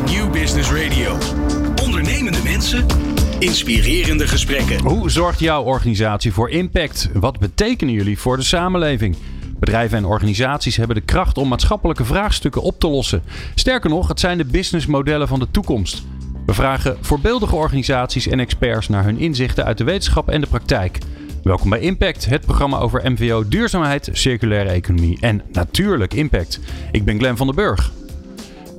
New Business Radio. Ondernemende mensen, inspirerende gesprekken. Hoe zorgt jouw organisatie voor impact? Wat betekenen jullie voor de samenleving? Bedrijven en organisaties hebben de kracht om maatschappelijke vraagstukken op te lossen. Sterker nog, het zijn de businessmodellen van de toekomst. We vragen voorbeeldige organisaties en experts naar hun inzichten uit de wetenschap en de praktijk. Welkom bij Impact, het programma over MVO, duurzaamheid, circulaire economie en natuurlijk impact. Ik ben Glenn van den Burg.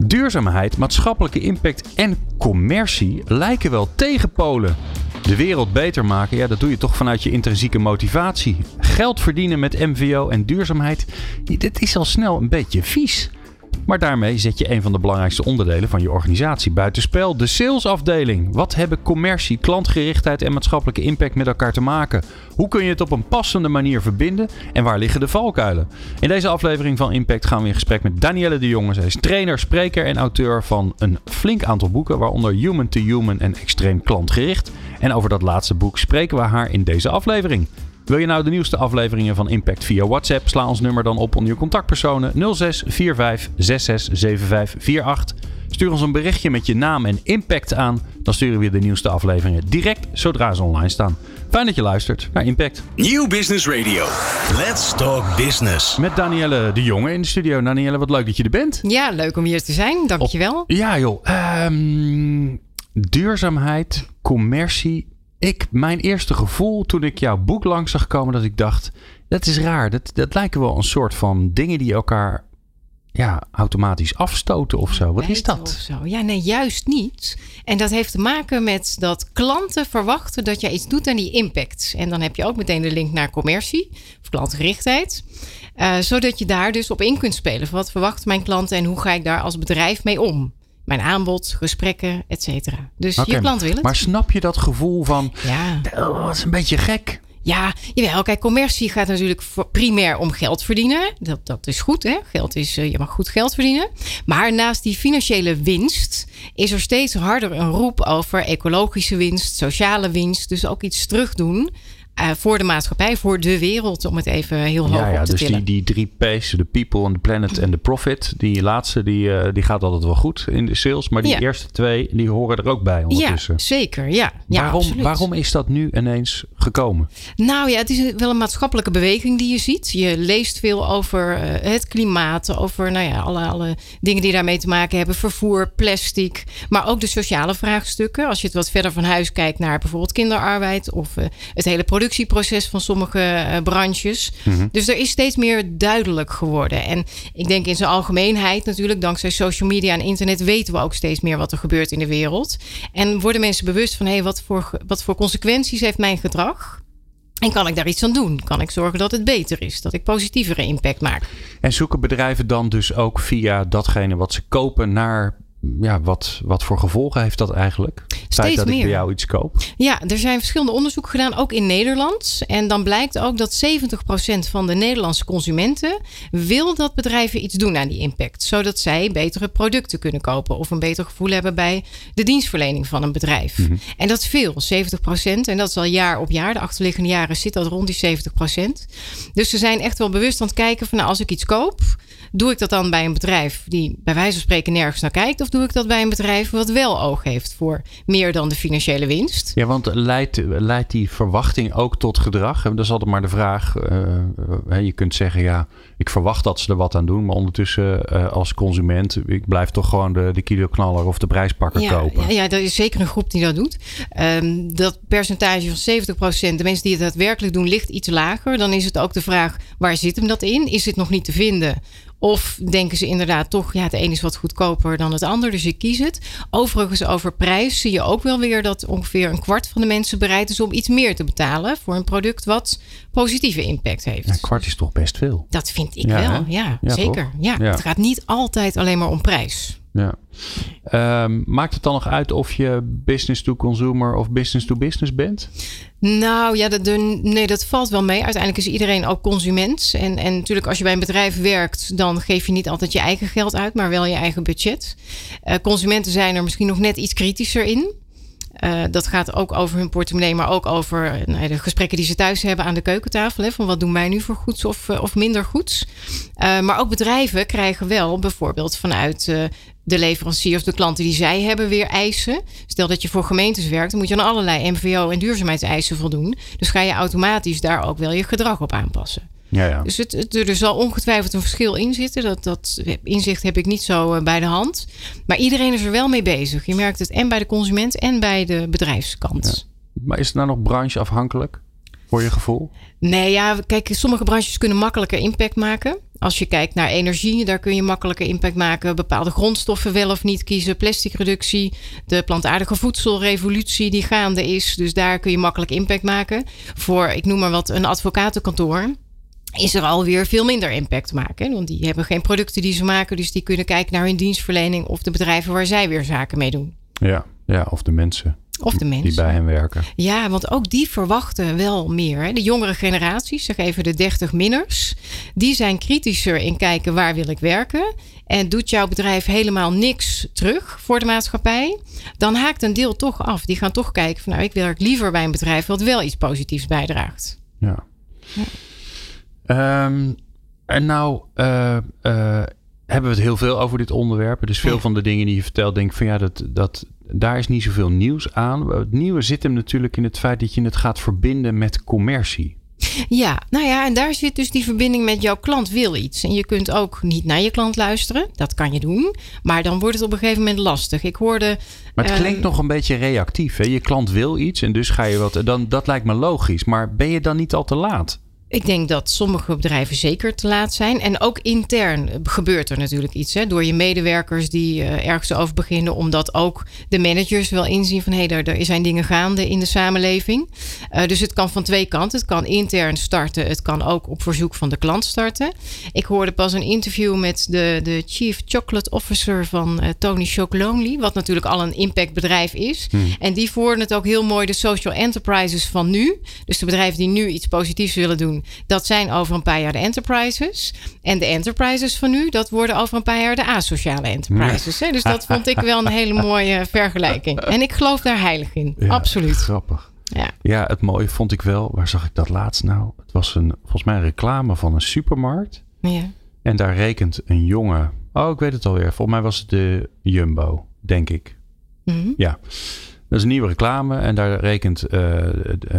Duurzaamheid, maatschappelijke impact en commercie lijken wel tegenpolen. De wereld beter maken, ja, dat doe je toch vanuit je intrinsieke motivatie. Geld verdienen met MVO en duurzaamheid, dit is al snel een beetje vies. Maar daarmee zet je een van de belangrijkste onderdelen van je organisatie buitenspel. De salesafdeling. Wat hebben commercie, klantgerichtheid en maatschappelijke impact met elkaar te maken? Hoe kun je het op een passende manier verbinden? En waar liggen de valkuilen? In deze aflevering van Impact gaan we in gesprek met Danielle de Jonge. Zij is trainer, spreker en auteur van een flink aantal boeken, waaronder Human to Human en Extreem Klantgericht. En over dat laatste boek spreken we haar in deze aflevering. Wil je nou de nieuwste afleveringen van Impact via WhatsApp? Sla ons nummer dan op onder je contactpersonen 0645 667548. Stuur ons een berichtje met je naam en impact aan. Dan sturen we je de nieuwste afleveringen direct zodra ze online staan. Fijn dat je luistert naar Impact. New Business Radio. Let's talk business. Met Danielle de Jonge in de studio. Danielle, wat leuk dat je er bent. Ja, leuk om hier te zijn. Dankjewel. Ja joh. Ehm, duurzaamheid, commercie, ik, mijn eerste gevoel toen ik jouw boek langs zag komen, dat ik dacht, dat is raar. Dat, dat lijken wel een soort van dingen die elkaar ja, automatisch afstoten of zo. Wat is dat? Zo. Ja, nee, juist niet. En dat heeft te maken met dat klanten verwachten dat jij iets doet aan die impact. En dan heb je ook meteen de link naar commercie of klantgerichtheid. Uh, zodat je daar dus op in kunt spelen. Wat verwachten mijn klanten en hoe ga ik daar als bedrijf mee om? Mijn aanbod, gesprekken, et cetera. Dus je klant wil het. Maar snap je dat gevoel van, ja. Oh, dat is een beetje gek. Ja, jawel. Kijk, commercie gaat natuurlijk primair om geld verdienen. Dat, dat is goed, hè? Geld is, eh, je mag goed geld verdienen. Maar naast die financiële winst is er steeds harder een roep over ecologische winst, sociale winst. Dus ook iets terugdoen uh, voor de maatschappij, voor de wereld, om het even heel hoog ja, ja, op te dus tillen. Die, die drie P's, de people and the planet en de profit, die laatste, die, uh, die gaat altijd wel goed in de sales. Maar die ja. eerste twee, die horen er ook bij ondertussen. Ja, zeker. Ja, ja waarom, waarom is dat nu ineens gekomen? Nou ja, het is wel een maatschappelijke beweging die je ziet. Je leest veel over uh, het klimaat, over nou ja, alle, alle dingen die daarmee te maken hebben. Vervoer, plastic, maar ook de sociale vraagstukken. Als je het wat verder van huis kijkt naar bijvoorbeeld kinderarbeid of het hele product productieproces van sommige uh, branches. Mhm. Dus er is steeds meer duidelijk geworden. En ik denk in zijn algemeenheid natuurlijk, dankzij social media en internet, weten we ook steeds meer wat er gebeurt in de wereld. En worden mensen bewust van hé, hey, wat, voor, wat voor consequenties heeft mijn gedrag? En kan ik daar iets aan doen? Kan ik zorgen dat het beter is? Dat ik positievere impact maak? En zoeken bedrijven dan dus ook via datgene wat ze kopen naar ja, wat, wat voor gevolgen heeft dat eigenlijk? Steeds dat meer. ik bij jou iets koop? Ja, er zijn verschillende onderzoeken gedaan, ook in Nederland. En dan blijkt ook dat 70% van de Nederlandse consumenten wil dat bedrijven iets doen aan die impact. Zodat zij betere producten kunnen kopen of een beter gevoel hebben bij de dienstverlening van een bedrijf. Mhm. En dat is veel, 70%. En dat is al jaar op jaar. De achterliggende jaren zit dat rond die 70%. Dus ze zijn echt wel bewust aan het kijken van nou, als ik iets koop Doe ik dat dan bij een bedrijf die bij wijze van spreken nergens naar kijkt? Of doe ik dat bij een bedrijf wat wel oog heeft voor meer dan de financiële winst? Ja, want leidt, leidt die verwachting ook tot gedrag? Dat is altijd maar de vraag. Uh, je kunt zeggen, ja, ik verwacht dat ze er wat aan doen. Maar ondertussen uh, als consument, ik blijf toch gewoon de, de kiloknaller of de prijspakker kopen. Ja, ja, er is zeker een groep die dat doet. Um, dat percentage van 70%, de mensen die het daadwerkelijk doen, ligt iets lager. Dan is het ook de vraag, waar zit hem dat in? Is het nog niet te vinden? Of denken ze inderdaad toch, ja, het een is wat goedkoper dan het ander, dus ik kies het. Overigens, over prijs zie je ook wel weer dat ongeveer een kwart van de mensen bereid is om iets meer te betalen voor een product wat positieve impact heeft. een kwart is toch best veel? Dat vind ik wel, ja, zeker. Ja, Het gaat niet altijd alleen maar om prijs. Ja. Um, maakt het dan nog uit of je business to consumer of business to business bent? Nou ja, de, nee, dat valt wel mee. Uiteindelijk is iedereen ook consument. En, en natuurlijk, als je bij een bedrijf werkt, dan geef je niet altijd je eigen geld uit, maar wel je eigen budget. Uh, consumenten zijn er misschien nog net iets kritischer in. Uh, dat gaat ook over hun portemonnee, maar ook over nou, de gesprekken die ze thuis hebben aan de keukentafel. Hè, van wat doen wij nu voor goeds of, of minder goeds. Maar ook bedrijven krijgen wel bijvoorbeeld vanuit de leveranciers, de klanten die zij hebben, weer eisen. Stel dat je voor gemeentes werkt, dan moet je aan allerlei MVO- en duurzaamheidseisen voldoen. Dus ga je automatisch daar ook wel je gedrag op aanpassen. Ja, ja. Dus het, er zal ongetwijfeld een verschil in zitten. Dat, dat inzicht heb ik niet zo eh, bij de hand. Maar iedereen is er wel mee bezig. Je merkt het en bij de consument en bij de bedrijfskant. Maar is het nou nog brancheafhankelijk? Voor je gevoel? Nee, ja, kijk, sommige branches kunnen makkelijker impact maken. Als je kijkt naar energie, daar kun je makkelijker impact maken. Bepaalde grondstoffen wel of niet kiezen. Plasticreductie, de plantaardige voedselrevolutie die gaande is. Dus daar kun je makkelijk impact maken. Voor, ik noem maar wat, een advocatenkantoor is er alweer veel minder impact maken. Want die hebben geen producten die ze maken. Dus die kunnen kijken naar hun dienstverlening of de bedrijven waar zij weer zaken mee doen. Ja, ja of de mensen. Of de mensen. Die bij hen werken. Ja, want ook die verwachten wel meer. Hè. De jongere generaties, zeg even de 30 minners, die zijn kritischer in kijken waar wil ik werken. En doet jouw bedrijf helemaal niks terug voor de maatschappij, dan haakt een deel toch af. Die gaan toch kijken van nou, ik werk liever bij een bedrijf wat wel iets positiefs bijdraagt. Ja. Ehm, en nou uh, uh, hebben we het heel veel over dit onderwerp. Dus veel van de dingen die je vertelt, denk ik van ja, dat, dat, daar is niet zoveel nieuws aan. Het nieuwe zit hem natuurlijk in het feit dat je het gaat verbinden met commercie. Ja, nou ja, en daar zit dus die verbinding met jouw klant wil iets. En je kunt ook niet naar je klant luisteren. Dat kan je doen. Maar dan wordt het op een gegeven moment lastig. Ik hoorde. Maar het klinkt uh, nog een beetje reactief. Hè? Je klant wil iets en dus ga je wat. Dan, dat lijkt me logisch. Maar ben je dan niet al te laat? Ik denk dat sommige bedrijven zeker te laat zijn. En ook intern gebeurt er natuurlijk iets. Hè, door je medewerkers die uh, ergens over beginnen. Omdat ook de managers wel inzien van... hé, hey, er, er zijn dingen gaande in de samenleving. Uh, dus het kan van twee kanten. Het kan intern starten. Het kan ook op verzoek van de klant starten. Ik hoorde pas een interview met de, de Chief Chocolate Officer van uh, Tony Chocolonely. Wat natuurlijk al een impactbedrijf is. Hmm. En die voeren het ook heel mooi de social enterprises van nu. Dus de bedrijven die nu iets positiefs willen doen dat zijn over een paar jaar de enterprises. En de enterprises van nu, dat worden over een paar jaar de asociale enterprises. Dus dat vond ik wel een hele mooie vergelijking. En ik geloof daar heilig in. Ja, Absoluut. Grappig. Ja. ja, het mooie vond ik wel. Waar zag ik dat laatst nou? Het was een, volgens mij een reclame van een supermarkt. Ja. En daar rekent een jongen. Oh, ik weet het alweer. Volgens mij was het de Jumbo, denk ik. Mm -hmm. Ja. Dat is een nieuwe reclame en daar rekent, uh,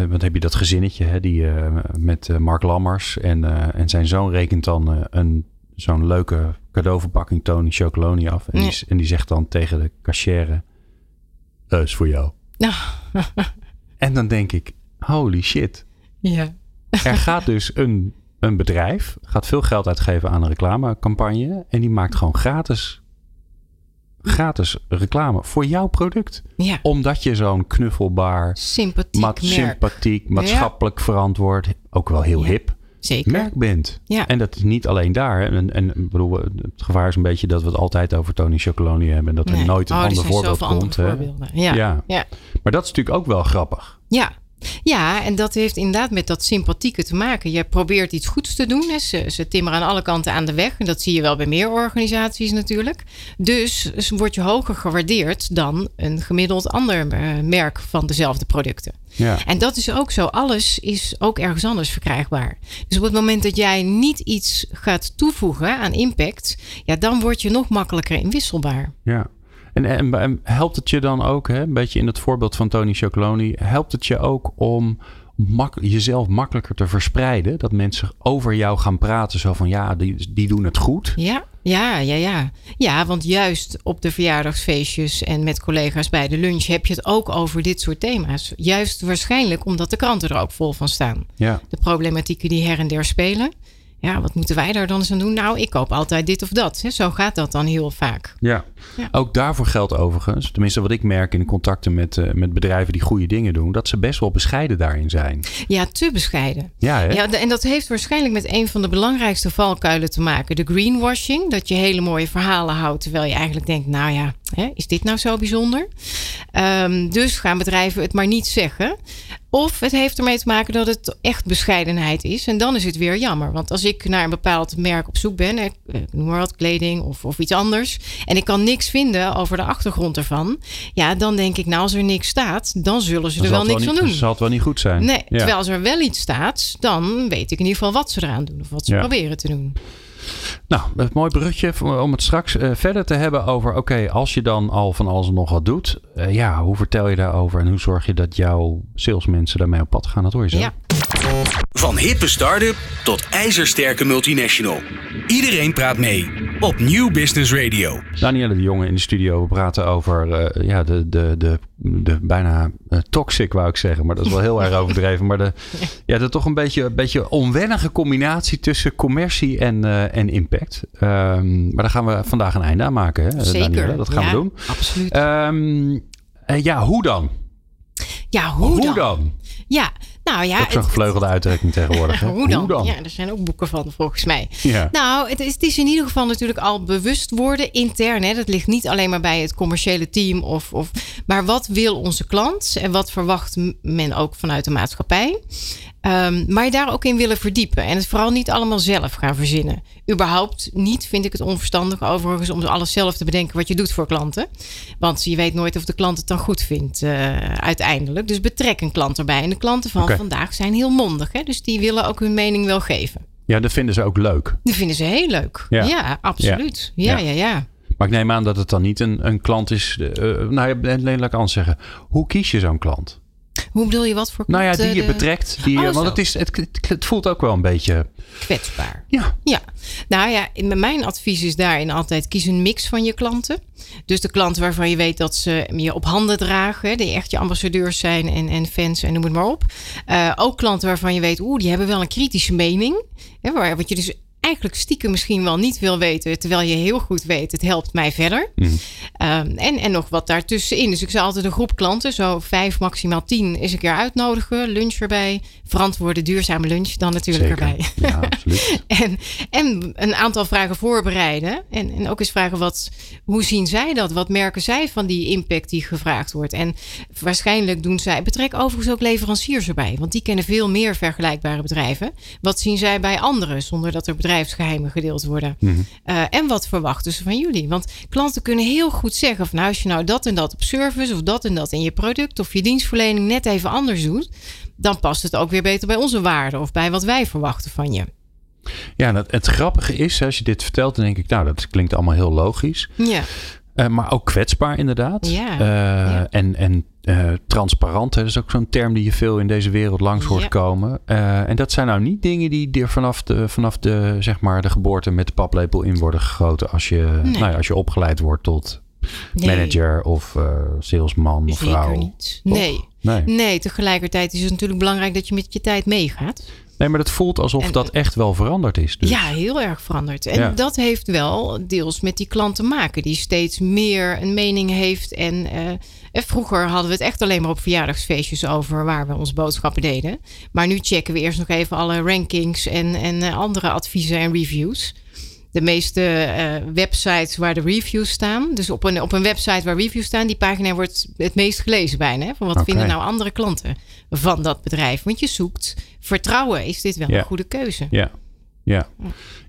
wat heb je dat gezinnetje hè, die, uh, met Mark Lammers en, en zijn zoon rekent dan een, zo'n leuke cadeauverpakking Tony Chocoloni af. En, ja. die, en die zegt dan tegen de cachère, dat is voor jou. en dan denk ik, holy shit. Ja. er gaat dus een, een bedrijf, gaat veel geld uitgeven aan een reclamecampagne en die maakt gewoon gratis gratis reclame voor jouw product. Ja. Omdat je zo'n knuffelbaar, sympathiek, ma sympathiek maatschappelijk ja. verantwoord, ook wel heel hip Zeker. merk bent. En dat is niet alleen daar. En, en bedoel, het gevaar is een beetje dat we het altijd over Tony Chocoloni hebben en dat er nee. nooit een oh, ander voorbeeld komt. Ja. ja. Maar dat is natuurlijk ook wel grappig. Ja, ja, en dat heeft inderdaad met dat sympathieke te maken. Je probeert iets goeds te doen. Hè. Ze, ze timmeren aan alle kanten aan de weg. En dat zie je wel bij meer organisaties natuurlijk. Dus word je hoger gewaardeerd dan een gemiddeld ander merk van dezelfde producten. Ja. En dat is ook zo. Alles is ook ergens anders verkrijgbaar. Dus op het moment dat jij niet iets gaat toevoegen aan impact, ja, dan word je nog makkelijker inwisselbaar. Ja. En, en, en, helpt het je dan ook, hè, een beetje in het voorbeeld van Tony Chocoloni, helpt het je ook om mak jezelf makkelijker te verspreiden? Dat mensen over jou gaan praten, zo van ja, die, die doen het goed. Ja, ja, ja, ja. Ja, want juist op de verjaardagsfeestjes en met collega's bij de lunch heb je het ook over dit soort thema's. Juist waarschijnlijk omdat de kranten er ook vol van staan. Ja. De problematieken die her en der spelen ja, wat moeten wij daar dan eens aan doen? Nou, ik koop altijd dit of dat. Zo gaat dat dan heel vaak. Ja, ja. ook daarvoor geldt overigens, tenminste wat ik merk in de contacten met, uh, met bedrijven die goede dingen doen, dat ze best wel bescheiden daarin zijn. Ja, te bescheiden. Ja, hè? ja, en dat heeft waarschijnlijk met een van de belangrijkste valkuilen te maken. De greenwashing, dat je hele mooie verhalen houdt, terwijl je eigenlijk denkt, nou ja, hè, is dit nou zo bijzonder? Ehm, dus gaan bedrijven het maar niet zeggen. Of het heeft ermee te maken dat het echt bescheidenheid is. En dan is het weer jammer. Want als ik naar een bepaald merk op zoek ben, ik noem maar wat kleding of, of iets anders. En ik kan niks vinden over de achtergrond ervan. Ja, dan denk ik, nou, als er niks staat, dan zullen ze er wel niks van doen. Dat zal het wel niet goed zijn. Nee, terwijl als er wel iets staat, dan weet ik in ieder geval wat ze eraan doen. Of wat ze proberen te doen. Nou, een mooi brugje om het straks uh, verder te hebben over... oké, als je dan al van alles en nog wat doet... Uh, ja, hoe vertel je daarover en hoe zorg je dat jouw salesmensen daarmee op pad gaan? Dat hoor je zo. Ja. Van hippe start-up tot ijzersterke multinational. Iedereen praat mee op New Business Radio. Danielle de Jonge in de studio. We praten over uh, ja, de, de, de, de bijna uh, toxic, wou ik zeggen. Maar dat is wel heel erg overdreven. Maar de, ja, de toch een beetje, een beetje onwennige combinatie tussen commercie en, uh, en impact. Um, maar daar gaan we vandaag een einde aan maken. Hè, Zeker. Danielle, dat gaan ja, we doen. Absoluut. Um, ja, hoe dan? Ja, hoe, hoe dan? dan? Ja, nou ja. Ook zo'n gevleugelde uitdrukking tegenwoordig. hoe, dan? hoe, dan? Ja, er zijn ook boeken van volgens mij. Ja. Nou, het is, het is, in ieder geval natuurlijk al bewust worden intern. Hè. Dat ligt niet alleen maar bij het commerciële team. Of, of, maar wat wil onze klant? En wat verwacht men ook vanuit de maatschappij? Um, maar je daar ook in willen verdiepen. En het vooral niet allemaal zelf gaan verzinnen. Überhaupt niet vind ik het onverstandig overigens om alles zelf te bedenken wat je doet voor klanten. Want je weet nooit of de klant het dan goed vindt uh, uiteindelijk. Dus betrek een klant erbij. En de klanten van Vandaag zijn heel mondig. Hè? Dus die willen ook hun mening wel geven. Ja, dat vinden ze ook leuk. Die vinden ze heel leuk. Ja. Ja, absoluut. Ja, Ja. ja, ja. Maar ik neem aan dat het dan niet een, een klant is. eh, nou ja, nee, laat ik anders zeggen. Hoe kies je zo'n klant? Hoe bedoel je wat voor Nou ja, die je de- betrekt. Die, Oh, want zo. het, is, het, het, voelt ook wel een beetje. kwetsbaar? Ja, Ja, nou ja, mijn advies is daarin altijd kies een mix van je klanten. Dus de klanten waarvan je weet dat ze je op handen dragen, die echt je ambassadeurs zijn en, en fans en noem het maar op. Eh, ook klanten waarvan je weet, oeh, die hebben wel een kritische mening. Hè, waar, wat je dus eigenlijk stiekem misschien wel niet wil weten, terwijl je heel goed weet, het helpt mij verder. Ehm, en, en nog wat daartussenin. Dus ik zou altijd een groep klanten, zo vijf, maximaal tien, eens een keer uitnodigen. Lunch erbij. Verantwoorde duurzame lunch dan natuurlijk zeker. erbij. Ja, absoluut. En, en een aantal vragen voorbereiden. En, en ook eens vragen wat, hoe zien zij dat? Wat merken zij van die impact die gevraagd wordt? En waarschijnlijk doen zij. Betrek overigens ook leveranciers erbij. Want die kennen veel meer vergelijkbare bedrijven. Wat zien zij bij anderen zonder dat er bedrijfsgeheimen gedeeld worden? Eh, en wat verwachten ze van jullie? Want klanten kunnen heel goed zeggen: van nou, als je nou dat en dat op service of dat en dat in je product of je dienstverlening net even anders doet. Dan past het ook weer beter bij onze waarden of bij wat wij verwachten van je. Ja, het, het grappige is, als je dit vertelt, dan denk ik, nou, dat klinkt allemaal heel logisch. Ja. Eh, maar ook kwetsbaar, inderdaad. Ja, Eh, ja. En, en eh, transparant, hè, dat is ook zo'n term die je veel in deze wereld langs hoort Ja. komen. En dat zijn nou niet dingen die er vanaf de, vanaf de, zeg maar, de geboorte met de paplepel in worden gegoten. Als je, Nee. nou ja, als je opgeleid wordt tot Nee, manager of salesman of vrouw. niet. Nee. Nee. Nee, tegelijkertijd is het natuurlijk belangrijk dat je met je tijd meegaat. Nee, maar dat voelt alsof En- dat echt wel veranderd is. Dus. Ja, heel erg veranderd. En Ja. dat heeft wel deels met die klant te maken, die steeds meer een mening heeft. En eh, en vroeger hadden we het echt alleen maar op verjaardagsfeestjes over waar we onze boodschappen deden. Maar nu checken we eerst nog even alle rankings en, en eh, andere adviezen en reviews. De meeste eh, websites waar de reviews staan. Dus op een, op een website waar reviews staan, die pagina wordt het meest gelezen bijna. Hè? Van wat vinden nou andere klanten van dat bedrijf? Want je zoekt vertrouwen. Is dit wel een goede keuze? Ja. Ja.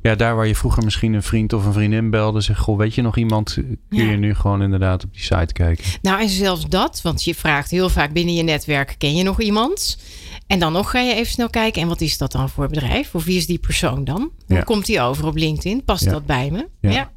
ja, daar waar je vroeger misschien een vriend of een vriendin belde, zeg, goh, weet je nog iemand? Kun Ja. je nu gewoon inderdaad op die site kijken? Nou, en zelfs dat, want je vraagt heel vaak binnen je netwerk: ken je nog iemand? En dan nog ga je even snel kijken: en wat is dat dan voor bedrijf? Of wie is die persoon dan? Hoe Ja. komt die over op LinkedIn? Past Ja. dat bij me? Ja.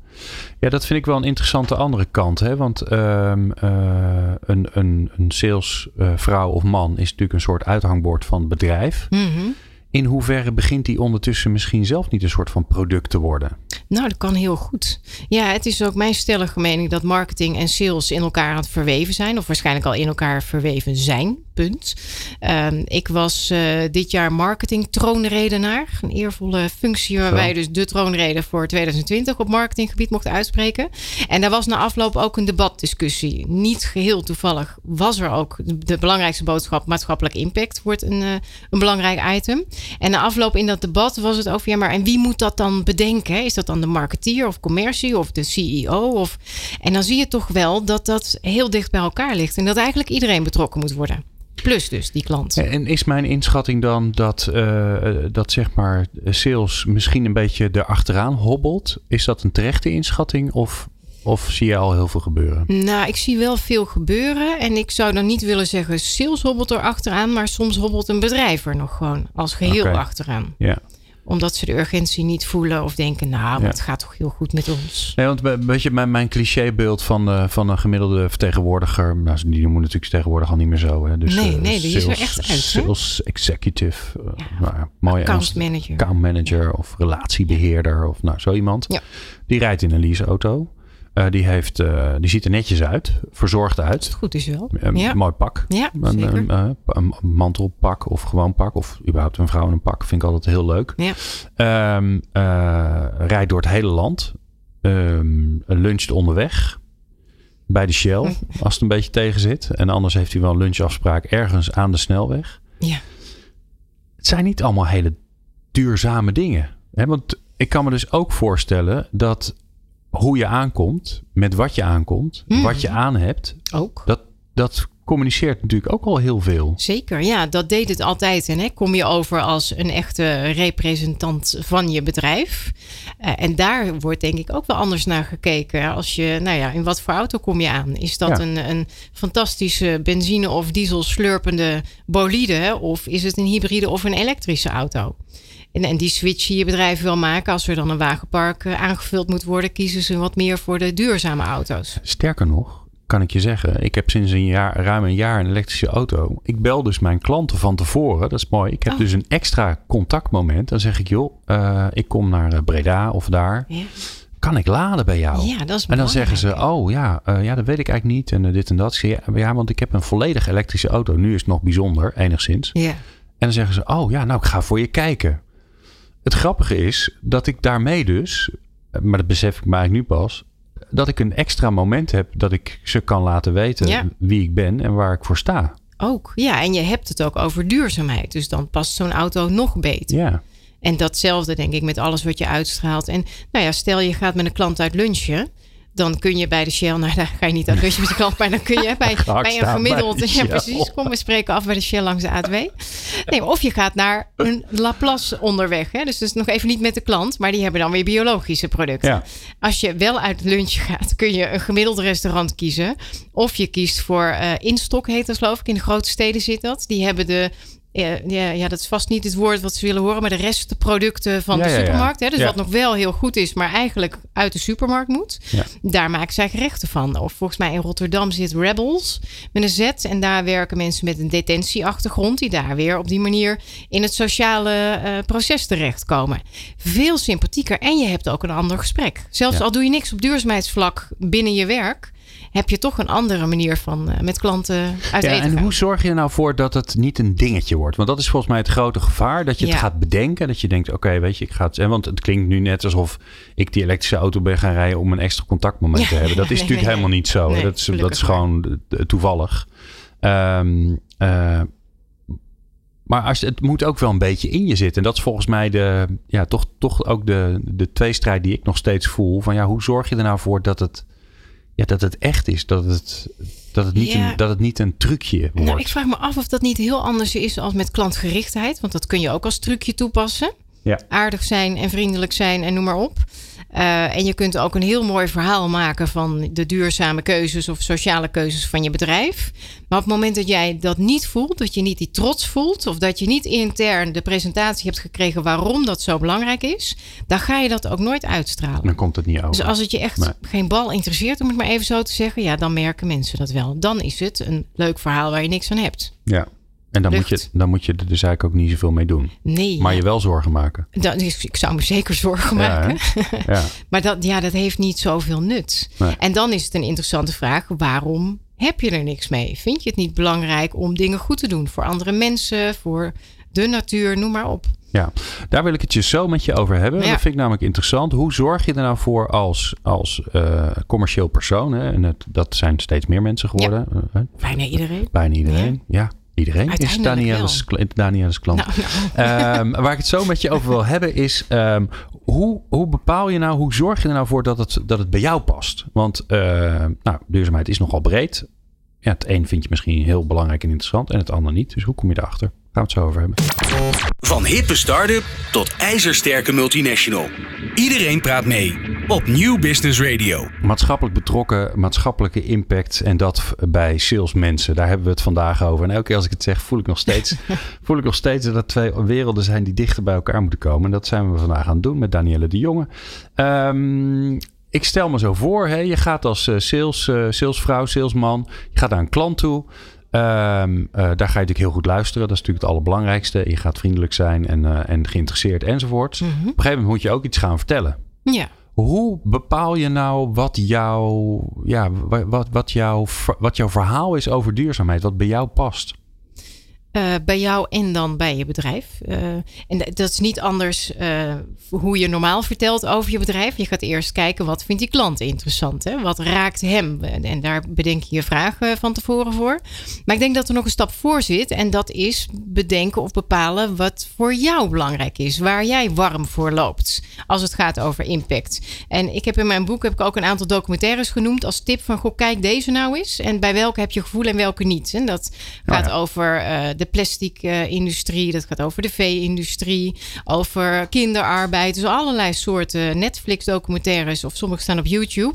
Ja, dat vind ik wel een interessante andere kant. Hè? Want ehm, eh, een, een, een salesvrouw of man is natuurlijk een soort uithangbord van het bedrijf. Mhm. In hoeverre begint die ondertussen misschien zelf niet een soort van product te worden? Nou, dat kan heel goed. Ja, het is ook mijn stellige mening dat marketing en sales in elkaar aan het verweven zijn, of waarschijnlijk al in elkaar verweven zijn. punt. Ehm, ik was uh, dit jaar marketing troonredenaar. Een eervolle functie waarbij dus de troonrede voor 2020 op marketinggebied mocht uitspreken. En daar was na afloop ook een debatdiscussie. Niet geheel toevallig was er ook de belangrijkste boodschap maatschappelijk impact wordt een, uh, een belangrijk item. En na afloop in dat debat was het over ja, maar en wie moet dat dan bedenken? Is dat dan de marketeer of commercie of de CEO? Of... En dan zie je toch wel dat dat heel dicht bij elkaar ligt en dat eigenlijk iedereen betrokken moet worden. Plus dus die klant. En is mijn inschatting dan dat, uh, dat zeg maar sales misschien een beetje erachteraan hobbelt? Is dat een terechte inschatting of, of zie je al heel veel gebeuren? Nou, ik zie wel veel gebeuren. En ik zou dan niet willen zeggen sales hobbelt er achteraan. Maar soms hobbelt een bedrijf er nog gewoon als geheel okay. achteraan. Ja omdat ze de urgentie niet voelen of denken, nou, ja. het gaat toch heel goed met ons. Nee, want weet je, mijn, mijn clichébeeld van, uh, van een gemiddelde vertegenwoordiger, nou, die moet natuurlijk tegenwoordig al niet meer zo. Hè. Dus, nee, nee, die sales, is er echt uit. Sales executive, uh, ja. nou, mooi account manager. Account manager of relatiebeheerder of nou, zo iemand. Ja. Die rijdt in een leaseauto. Uh, die, heeft, uh, die ziet er netjes uit, verzorgd uit. Goed is wel. Een ja. mooi pak. Ja, een, zeker. Een, een, mantelpak of gewoon pak. Of überhaupt een vrouw in een pak. Vind ik altijd heel leuk. Ja. Um, uh, rijdt door het hele land. Um, luncht onderweg. Bij de Shell. als het een beetje tegen zit. En anders heeft hij wel een lunchafspraak ergens aan de snelweg. Ja. Het zijn niet allemaal hele duurzame dingen. Hè? Want ik kan me dus ook voorstellen dat hoe je aankomt, met wat je aankomt, Mm. wat je aan hebt, Ook. dat, dat communiceert natuurlijk ook al heel veel. Zeker, ja, dat deed het altijd. En hè, kom je over als een echte representant van je bedrijf. Uh, en daar wordt denk ik ook wel anders naar gekeken. Als je, nou ja, in wat voor auto kom je aan? Is dat Ja. een, een fantastische benzine- of diesel slurpende bolide? Of is het een hybride of een elektrische auto? En, en die switch die je bedrijf wil maken, als er dan een wagenpark uh, aangevuld moet worden, kiezen ze wat meer voor de duurzame auto's. Sterker nog, kan ik je zeggen, ik heb sinds een jaar, ruim een jaar een elektrische auto. Ik bel dus mijn klanten van tevoren. Dat is mooi. Ik heb Oh. dus een extra contactmoment. Dan zeg ik, joh, uh, ik kom naar Breda of daar. Ja, Kan ik laden bij jou? ja dat is En dan zeggen ze, oh ja, uh, ja, dat weet ik eigenlijk niet. En uh, dit en dat. Zeg, ja, ja, want ik heb een volledig elektrische auto. Nu is het nog bijzonder, enigszins. Ja. En dan zeggen ze, oh ja, nou ik ga voor je kijken. Het grappige is dat ik daarmee dus, maar dat besef ik eigenlijk nu pas, dat ik een extra moment heb dat ik ze kan laten weten Ja. wie ik ben en waar ik voor sta. Ook, ja. En je hebt het ook over duurzaamheid. Dus dan past zo'n auto nog beter. Ja, En datzelfde denk ik met alles wat je uitstraalt. En nou ja, stel je gaat met een klant uit lunchen. Dan kun je bij de Shell, nou daar ga je niet met de klant, maar dan kun je bij, bij een gemiddeld, bij ja precies, kom we spreken af bij de Shell langs de A2. Nee, of je gaat naar een Laplace onderweg. Hè? Dus dat is nog even niet met de klant, maar die hebben dan weer biologische producten. ja. Als je wel uit lunch gaat, kun je een gemiddeld restaurant kiezen. Of je kiest voor eh instok, heet dat geloof ik. In de grote steden zit dat. Die hebben de. Ja, ja, dat is vast niet het woord wat ze willen horen, maar de restproducten van Ja, de supermarkt. Hè? Dus wat nog wel heel goed is, maar eigenlijk uit de supermarkt moet. Daar maken zij gerechten van. Of volgens mij in Rotterdam zit Rebels met een Z. En daar werken mensen met een detentieachtergrond. Die daar weer op die manier in het sociale eh, proces terechtkomen. Veel sympathieker. En je hebt ook een ander gesprek. Zelfs al doe je niks op duurzaamheidsvlak binnen je werk. Heb je toch een andere manier van eh, met klanten uit Ja, eten en gaan. hoe zorg je er nou voor dat het niet een dingetje wordt? Want dat is volgens mij het grote gevaar. Dat je het gaat bedenken. Dat je denkt, oké, weet je, ik ga het... Want het klinkt nu net alsof ik die elektrische auto ben gaan rijden... om een extra contactmoment Ja, te hebben. Dat is nee, natuurlijk nee, helemaal niet zo. Dat, is, dat is gewoon toevallig. Ehm, eh, maar als, het moet ook wel een beetje in je zitten. En dat is volgens mij de, ja, toch, toch ook de, de tweestrijd die ik nog steeds voel. Van ja, hoe zorg je er nou voor dat het, ja, dat het echt is? Dat het, dat het, niet, Ja. een, dat het niet een trucje wordt. Nou, ik vraag me af of dat niet heel anders is als met klantgerichtheid. Want dat kun je ook als trucje toepassen. Ja. Aardig zijn en vriendelijk zijn en noem maar op. Uh, en je kunt ook een heel mooi verhaal maken van de duurzame keuzes of sociale keuzes van je bedrijf. Maar op het moment dat jij dat niet voelt, dat je niet die trots voelt, of dat je niet intern de presentatie hebt gekregen waarom dat zo belangrijk is, dan ga je dat ook nooit uitstralen. Dan komt het niet over. Dus als het je echt geen bal interesseert, om het maar even zo te zeggen, ja, dan merken mensen dat wel. Dan is het een leuk verhaal waar je niks aan hebt. Ja. En dan moet, je, dan moet je er dus eigenlijk ook niet zoveel mee doen. Nee. Maar je wel zorgen maken. Dan, ik zou me zeker zorgen Ja, maken. Ja. Maar dat, ja, dat heeft niet zoveel nut. Nee. En dan is het een interessante vraag. Waarom Heb je er niks mee? Vind je het niet belangrijk om dingen goed te doen voor andere mensen, voor de natuur, noem maar op. Ja, daar wil ik het je zo met je over hebben. Ja. Dat vind ik namelijk interessant. Hoe zorg je er nou voor als, als eh, commercieel persoon? Hè? En het, dat zijn steeds meer mensen geworden. eh, Bijna iedereen. bijna iedereen. Ja, iedereen is Danielle's klant. Nou, nou. Ehm, waar ik het zo met je over wil hebben is... ehm, hoe, hoe bepaal je nou, hoe zorg je er nou voor dat het, dat het bij jou past? Want eh, nou, duurzaamheid is nogal breed. Ja, het een vind je misschien heel belangrijk en interessant en het ander niet. Dus hoe kom je daarachter? Gaan we het zo over hebben. Van hippe start-up tot ijzersterke multinational. Iedereen praat mee op Nieuw Business Radio. Maatschappelijk betrokken, maatschappelijke impact en dat bij salesmensen. Daar hebben we het vandaag over. En elke keer als ik het zeg, voel ik nog steeds, voel ik nog steeds dat twee werelden zijn die dichter bij elkaar moeten komen. En dat zijn we vandaag aan het doen met Danielle de Jonge. Ehm, ik stel me zo voor, hè, je gaat als eh, sales, eh, salesvrouw, salesman, je gaat naar een klant toe. Ehm, eh, daar ga je natuurlijk heel goed luisteren. Dat is natuurlijk het allerbelangrijkste. Je gaat vriendelijk zijn en, eh, en geïnteresseerd enzovoort. Op een gegeven moment moet je ook iets gaan vertellen. Ja. Hoe bepaal je nou wat jouw, ja, wa- wat, wat, jouw, wat jouw verhaal is over duurzaamheid? Wat bij jou past? Eh, bij jou en dan bij je bedrijf. Eh, en dat is niet anders eh, hoe je normaal vertelt over je bedrijf. Je gaat eerst kijken wat vindt die klant interessant. Hè? Wat raakt hem? En daar bedenk je je vragen van tevoren voor. Maar ik denk dat er nog een stap voor zit. En dat is bedenken of bepalen wat voor jou belangrijk is. Waar jij warm voor loopt. Als het gaat over impact. En ik heb in mijn boek heb ik ook een aantal documentaires genoemd. Als tip van goh, kijk deze nou eens. En bij welke heb je gevoel en welke niet. En dat gaat ja. over eh, de plastic-industrie, dat gaat over de vee-industrie, over kinderarbeid. Dus allerlei soorten Netflix-documentaires of sommige staan op YouTube.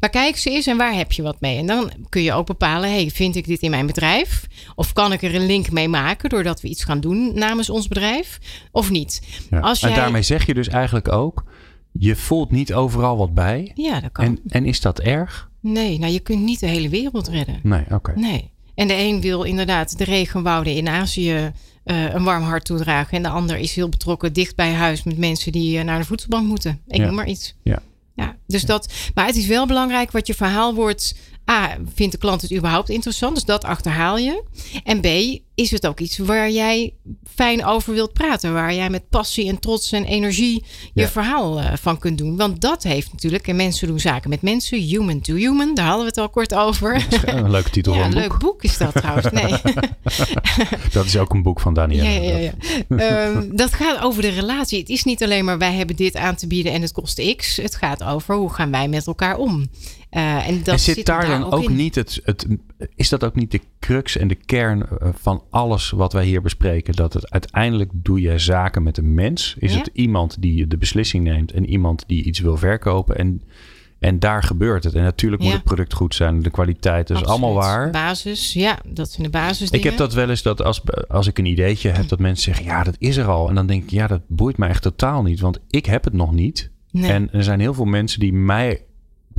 Maar kijk ze eens en waar heb je wat mee? En dan kun je ook bepalen, hey, vind ik dit in mijn bedrijf? Of kan ik er een link mee maken doordat we iets gaan doen namens ons bedrijf? Of niet? Ja. Als En jij- daarmee zeg je dus eigenlijk ook, je voelt niet overal wat bij. Ja, dat kan. En, en is dat erg? Nee, nou je kunt niet de hele wereld redden. Nee, oké. Nee. En de een wil inderdaad de regenwouden in Azië eh, een warm hart toedragen. En de ander is heel betrokken dicht bij huis met mensen die eh, naar de voedselbank moeten. Ik Ja. noem maar iets. Ja. Ja, dus dat, maar het is wel belangrijk wat je verhaal wordt. A, vindt de klant het überhaupt interessant? Dus dat achterhaal je. En B, is het ook iets waar jij fijn over wilt praten? Waar jij met passie en trots en energie je Ja. verhaal eh, van kunt doen? Want dat heeft natuurlijk, en mensen doen zaken met mensen, human to human, daar hadden we het al kort over. Een leuke titel Ja, een leuk boek. boek is dat trouwens. Nee. Dat is ook een boek van Danielle. Ja, ja, ja. Ehm, dat gaat over de relatie. Het is niet alleen maar wij hebben dit aan te bieden en het kost X. Het gaat over hoe gaan wij met elkaar om. Eh, en dat en zit, daar dan ook, niet het, het. Is dat ook niet de crux en de kern eh, van alles wat wij hier bespreken? Dat het uiteindelijk doe je zaken met een mens. Is Ja. het iemand die de beslissing neemt en iemand die iets wil verkopen? En, en daar gebeurt het. En natuurlijk moet het product goed zijn. De kwaliteit is Absoluut. allemaal waar. Basis, ja, dat zijn de basis. Ik heb dat wel eens dat als, als ik een ideetje heb, dat mensen zeggen: Ja, dat is er al. En dan denk ik: Ja, dat boeit me echt totaal niet. Want ik heb het nog niet. Nee. En er zijn heel veel mensen die mij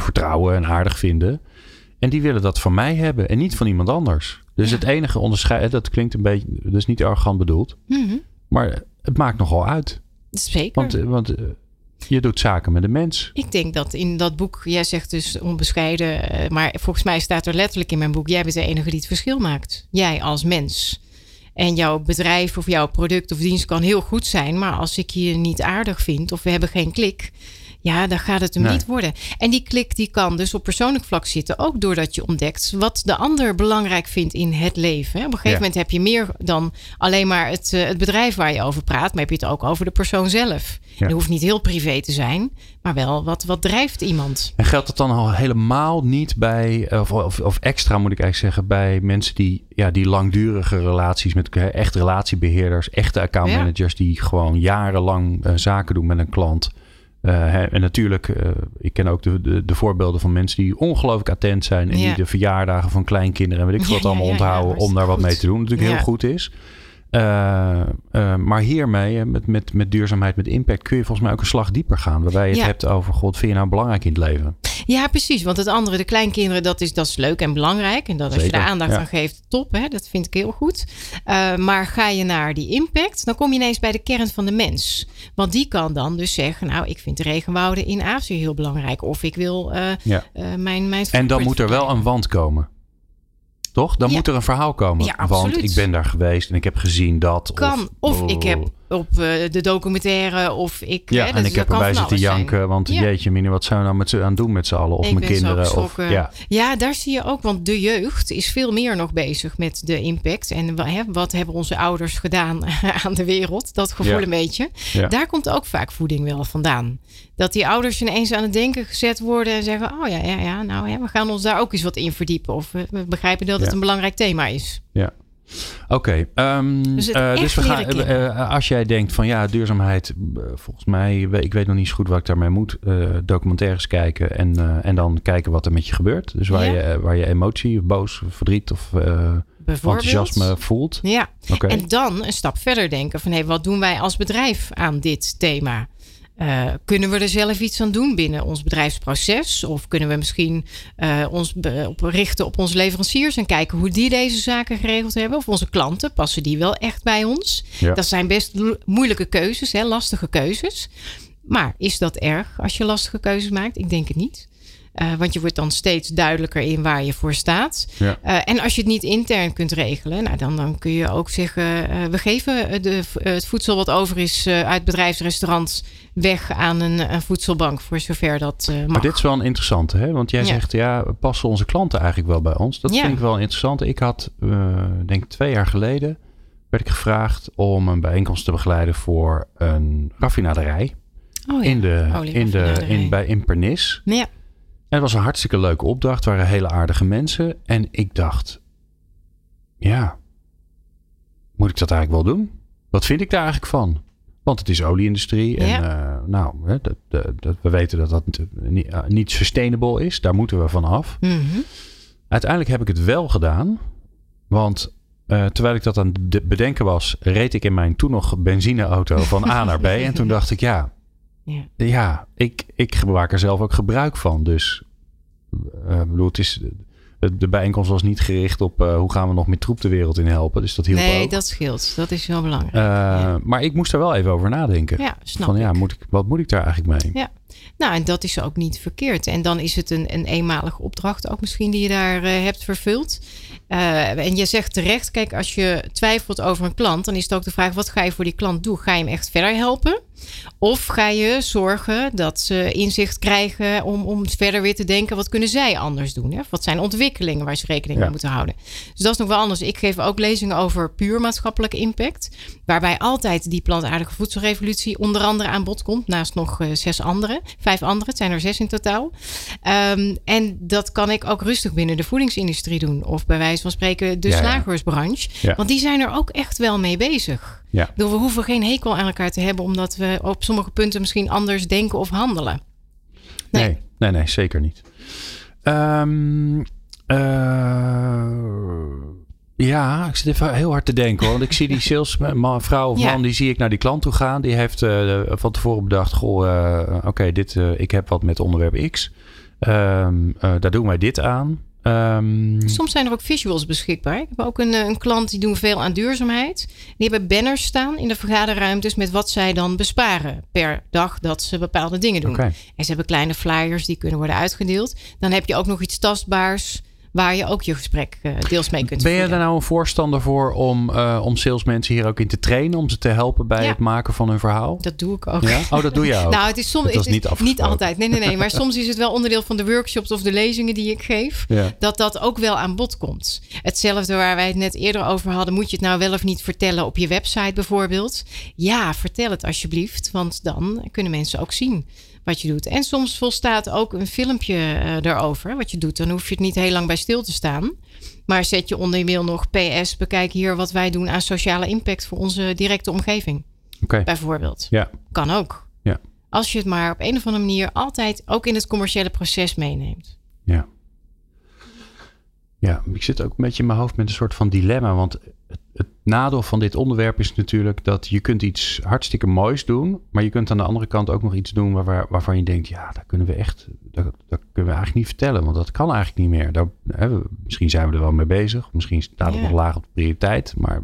vertrouwen en aardig vinden. En die willen dat van mij hebben en niet van iemand anders. Dus Ja. het enige onderscheid, dat klinkt een beetje, dat is niet arrogant bedoeld. Mhm. Maar het maakt nogal uit. Zeker. Want, eh, want eh, je doet zaken met een mens. Ik denk dat in dat boek, jij zegt dus onbescheiden, eh, maar volgens mij staat er letterlijk in mijn boek: jij bent de enige die het verschil maakt. Jij als mens. En jouw bedrijf of jouw product of dienst kan heel goed zijn, maar als ik je niet aardig vind of we hebben geen klik, ja, dan gaat het hem Nee. niet worden. En die klik die kan dus op persoonlijk vlak zitten, ook doordat je ontdekt wat de ander belangrijk vindt in het leven. Op een gegeven Ja. moment heb je meer dan alleen maar het, eh, het bedrijf waar je over praat, maar heb je het ook over de persoon zelf. Ja. Het hoeft niet heel privé te zijn, maar wel wat, wat drijft iemand. En geldt dat dan al helemaal niet bij, of, of, of extra moet ik eigenlijk zeggen, bij mensen die, ja, die langdurige relaties met eh, echt relatiebeheerders, echte accountmanagers, die gewoon jarenlang eh, zaken doen met een klant. Eh, hè, en natuurlijk, eh, ik ken ook de, de, de voorbeelden van mensen die ongelooflijk attent zijn en Ja. die de verjaardagen van kleinkinderen en weet ik veel wat allemaal onthouden om daar wat mee te doen. Natuurlijk heel goed is. Eh, eh, maar hiermee, eh, met, met, met duurzaamheid, met impact, kun je volgens mij ook een slag dieper gaan. Waarbij je het hebt over, god, vind je nou belangrijk in het leven? Ja, precies. Want het andere, de kleinkinderen, dat is, dat is leuk en belangrijk. En dat als je daar aandacht ja. aan geeft, top. Hè? Dat vind ik heel goed. Uh, maar ga je naar die impact, dan kom je ineens bij de kern van de mens. Want die kan dan dus zeggen, nou, ik vind de regenwouden in Azië heel belangrijk. Of ik wil ja. mijn, mijn En dan moet er wel een wand komen. Toch? Dan Ja. moet er een verhaal komen. Ja, want ik ben daar geweest en ik heb gezien dat. Kan. Of, ik heb op eh, de documentaire of ik... Ja, hè, en ik heb erbij zitten zijn. janken. Want Ja. jeetje, mine, wat zijn we nou met ze aan doen met z'n allen? Of Ik mijn kinderen. Of, ja, Ja, daar zie je ook, want de jeugd is veel meer nog bezig met de impact. En hè, wat hebben onze ouders gedaan aan de wereld? Dat gevoel Ja. een beetje. Ja. Daar komt ook vaak voeding wel vandaan. Dat die ouders ineens aan het denken gezet worden en zeggen: Oh ja, ja, ja nou hè, we gaan ons daar ook eens wat in verdiepen. Of we, begrijpen dat het een belangrijk thema is. ja. Oké, ehm, Dus eh, dus we gaan, kennen. eh, als jij denkt van ja, duurzaamheid, eh, volgens mij, ik weet nog niet zo goed wat ik daarmee moet. eh, documentaires kijken en, eh, en dan kijken wat er met je gebeurt. Dus waar, Ja. je, eh, waar je emotie, of boos, of verdriet of eh, enthousiasme voelt. Ja, Oké. en dan een stap verder denken van hé, wat doen wij als bedrijf aan dit thema? Eh, kunnen we er zelf iets aan doen binnen ons bedrijfsproces? Of kunnen we misschien eh, ons op richten op onze leveranciers en kijken hoe die deze zaken geregeld hebben? Of onze klanten, passen die wel echt bij ons? Ja. Dat zijn best moeilijke keuzes, hè, lastige keuzes. Maar is dat erg als je lastige keuzes maakt? Ik denk het niet. Eh, want je wordt dan steeds duidelijker in waar je voor staat. Ja. Eh, en als je het niet intern kunt regelen, nou, dan, dan kun je ook zeggen: eh, we geven de, het voedsel wat over is uit bedrijfsrestaurants weg aan een, een voedselbank, voor zover dat mag. Maar dit is wel een interessante, hè? Want jij Ja. zegt, ja, passen onze klanten eigenlijk wel bij ons? Dat Ja. vind ik wel interessant. Ik had, denk ik twee jaar geleden, werd ik gevraagd om een bijeenkomst te begeleiden voor een raffinaderij oh, ja. in, de, in, de, in, bij in Pernis. Ja, het was een hartstikke leuke opdracht. Het waren hele aardige mensen. En ik dacht, ja, moet ik dat eigenlijk wel doen? Wat vind ik daar eigenlijk van? Want het is olieindustrie. En Ja. eh, nou, hè, dat, dat, dat- we weten dat dat niet, eh, niet sustainable is. Daar moeten we van af. Mhm. Uiteindelijk heb ik het wel gedaan. Want eh, terwijl ik dat aan het bedenken was, reed ik in mijn toen nog benzineauto van A naar B. En toen dacht ik, ja, ja. ja, ik, ik maak er zelf ook gebruik van. Dus eh, bedoel, het is, de, bijeenkomst was niet gericht op eh, hoe gaan we nog meer troep de wereld in helpen. Dus dat hielp Nee, ook. dat scheelt. Dat is wel belangrijk. Eh, ja. Maar ik moest er wel even over nadenken. ja, snap van ik. ja, moet ik, wat moet ik daar eigenlijk mee? Ja. Nou, en dat is ook niet verkeerd. En dan is het een, een eenmalige opdracht ook misschien die je daar eh, hebt vervuld. Eh, en je zegt terecht, kijk, als je twijfelt over een klant, dan is het ook de vraag, wat ga je voor die klant doen? Ga je hem echt verder helpen? Of ga je zorgen dat ze inzicht krijgen om, om verder weer te denken, wat kunnen zij anders doen? Hè? Wat zijn ontwikkelingen waar ze rekening mee Ja. moeten houden? Dus dat is nog wel anders. Ik geef ook lezingen over puur maatschappelijke impact. Waarbij altijd die plantaardige voedselrevolutie onder andere aan bod komt. Naast nog eh, zes andere. Vijf andere. Het zijn er zes in totaal. Ehm, en dat kan ik ook rustig binnen de voedingsindustrie doen. Of bij wijze van spreken de Ja, slagersbranche. Ja. Want die zijn er ook echt wel mee bezig. Ja. Bedoel, we hoeven geen hekel aan elkaar te hebben. Omdat we op sommige punten misschien anders denken of handelen. Nee. Nee, nee, nee, zeker niet. Ehm, eh, ja, ik zit even heel hard te denken hoor. Want ik zie die salesman, vrouw of Ja. man, die zie ik naar die klant toe gaan. Die heeft eh, van tevoren bedacht, goh, eh, oké, dit, eh, ik heb wat met onderwerp X. Ehm, eh, daar doen wij dit aan. Ehm, Soms zijn er ook visuals beschikbaar. Ik heb ook een, eh, een klant die doen veel aan duurzaamheid. Die hebben banners staan in de vergaderruimtes met wat zij dan besparen per dag dat ze bepaalde dingen doen. En ze hebben kleine flyers die kunnen worden uitgedeeld. Dan heb je ook nog iets tastbaars waar je ook je gesprek eh, deels mee kunt Ben je daar nou een voorstander voor om, eh, om salesmensen hier ook in te trainen? Om ze te helpen bij Ja. het maken van hun verhaal? Dat doe ik ook. Ja? Oh, dat doe je ook. Nou, het is soms Het is niet afgesproken. altijd. Nee, nee, nee. Maar soms is het wel onderdeel van de workshops of de lezingen die ik geef. Ja. Dat dat ook wel aan bod komt. Hetzelfde waar wij het net eerder over hadden. Moet je het nou wel of niet vertellen op je website bijvoorbeeld? Ja, vertel het alsjeblieft. Want dan kunnen mensen ook zien wat je doet. En soms volstaat ook een filmpje eh, erover. Wat je doet. Dan hoef je het niet heel lang bij stil te staan. Maar zet je onder je mail nog PS. Bekijk hier wat wij doen aan sociale impact voor onze directe omgeving. Bijvoorbeeld. Ja. Kan ook. Ja. Als je het maar op een of andere manier altijd ook in het commerciële proces meeneemt. Ja. Ja, ik zit ook een beetje in mijn hoofd met een soort van dilemma. Want het, het nadeel van dit onderwerp is natuurlijk dat je kunt iets hartstikke moois doen. Maar je kunt aan de andere kant ook nog iets doen waar, waar- waarvan je denkt, ja, daar kunnen we echt, dat, kunnen we eigenlijk niet vertellen. Want dat kan eigenlijk niet meer. Daar, hè, we- misschien zijn we er wel mee bezig. Misschien staat het Ja. nog laag op de prioriteit. Maar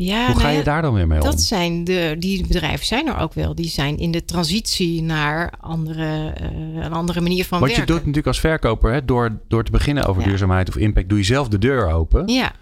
Ja, Hoe ga nou je daar dan weer mee om? Dat zijn de, die bedrijven zijn er ook wel. Die zijn in de transitie naar andere, eh, een andere manier van Want je werken. doet natuurlijk als verkoper, hè, door, door te beginnen over Ja. duurzaamheid of impact, doe je zelf de deur open. Ja,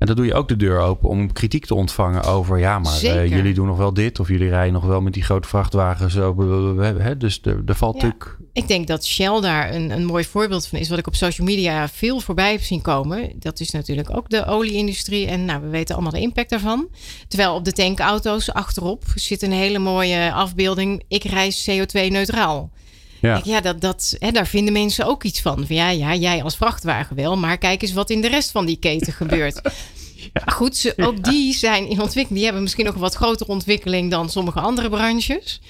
En dan doe je ook de deur open om kritiek te ontvangen over, ja, maar eh, jullie doen nog wel dit of jullie rijden nog wel met die grote vrachtwagens. Zo, blablabla, hè, dus er, er valt Ja. natuurlijk. ik denk dat Shell daar een, een mooi voorbeeld van is. Wat ik op social media veel voorbij heb zien komen. Dat is natuurlijk ook de olieindustrie. En nou, we weten allemaal de impact daarvan. Terwijl op de tankauto's achterop zit een hele mooie afbeelding. Ik reis CO2-neutraal. Ja. Ja, dat, dat, hè, daar vinden mensen ook iets van. van. Ja, ja, jij als vrachtwagen wel, maar kijk eens wat in de rest van die keten gebeurt. Maar goed, ze, ook die zijn in ontwikkeling. Die hebben misschien nog een wat grotere ontwikkeling dan sommige andere branches.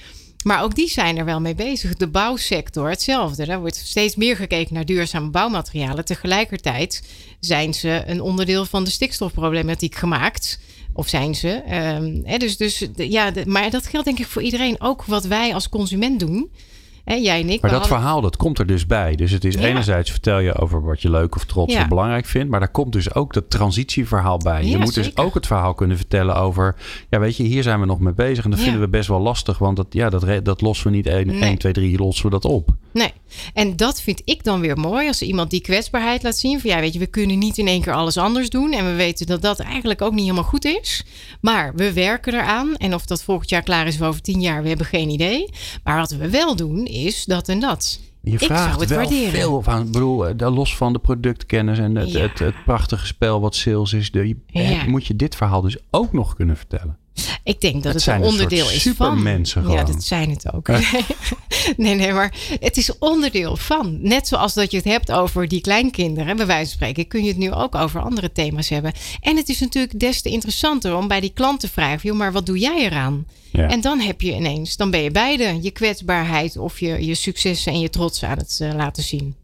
Maar ook die zijn er wel mee bezig. De bouwsector, hetzelfde. Daar wordt steeds meer gekeken naar duurzame bouwmaterialen. Tegelijkertijd zijn ze een onderdeel van de stikstofproblematiek gemaakt. Of zijn ze? Ehm, hè, dus, dus ja, maar dat geldt denk ik voor iedereen. Ook wat wij als consument doen. Jij en ik. Maar dat hadden- verhaal, dat komt er dus bij. Dus het is Ja. enerzijds vertel je over wat je leuk of trots Ja. of belangrijk vindt. Maar daar komt dus ook dat transitieverhaal bij. je moet dus ook het verhaal kunnen vertellen over... Ja, weet je, hier zijn we nog mee bezig. En dat vinden we best wel lastig. Want dat, ja, dat, dat lossen we niet 1, Nee. 1 2, 3 lossen we dat op. Nee. En dat vind ik dan weer mooi als iemand die kwetsbaarheid laat zien. Van ja, weet je, we kunnen niet in één keer alles anders doen. En we weten dat dat eigenlijk ook niet helemaal goed is. Maar we werken eraan. En of dat volgend jaar klaar is of over tien jaar, we hebben geen idee. Maar wat we wel doen is dat en dat. Je vraagt zou het wel waarderen. veel van. Bedoel, eh, los van de productkennis en het, Ja. het, het prachtige spel wat sales is. De, je- Ja. Moet je dit verhaal dus ook nog kunnen vertellen. Ik denk dat Het een een onderdeel is van. supermensen Ja, dat zijn het ook. nee, nee, maar het is onderdeel van. Net zoals dat je het hebt over die kleinkinderen, bij wijze van spreken, kun je het nu ook over andere thema's hebben. En het is natuurlijk des te interessanter om bij die klant te vragen: joh, maar wat doe jij eraan? Ja. En dan heb je ineens, dan ben je beide je kwetsbaarheid of je, je successen en je trots aan het eh, laten zien.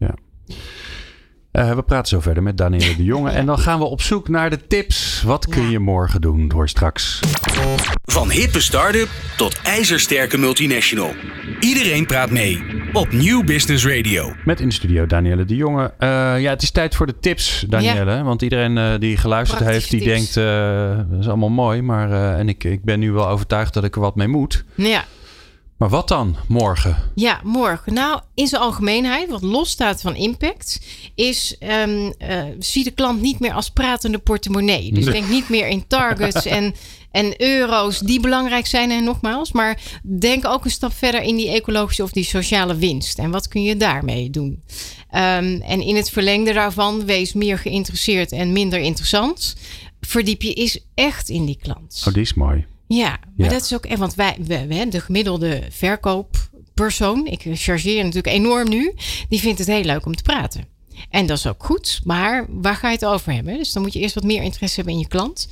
Eh, we praten zo verder met Danielle de Jonge. En dan gaan we op zoek naar de tips. Wat kun je morgen doen? Hoor straks. Van hippe start-up tot ijzersterke multinational. Iedereen praat mee op Nieuw Business Radio. Met in de studio Danielle de Jonge. Eh, ja, het is tijd voor de tips, Danielle. Want iedereen eh, die geluisterd Praktische heeft, die tips. denkt... eh, dat is allemaal mooi. Maar, eh, en ik, ik ben nu wel overtuigd dat ik er wat mee moet. Ja. Maar wat dan morgen? Ja, morgen. Nou, in zijn algemeenheid, wat losstaat van impact, is ehm, eh, zie de klant niet meer als pratende portemonnee. Dus Nee. denk niet meer in targets en, en euro's die belangrijk zijn en nogmaals. Maar denk ook een stap verder in die ecologische of die sociale winst. En wat kun je daarmee doen? Ehm, en in het verlengde daarvan, wees meer geïnteresseerd en minder interessant. Verdiep je is echt in die klant. Oh, die is mooi. Ja, maar Ja. dat is ook echt, want wij, we, we- de gemiddelde verkooppersoon, ik chargeer natuurlijk enorm nu, die vindt het heel leuk om te praten. En dat is ook goed, maar waar ga je het over hebben? Dus dan moet je eerst wat meer interesse hebben in je klant.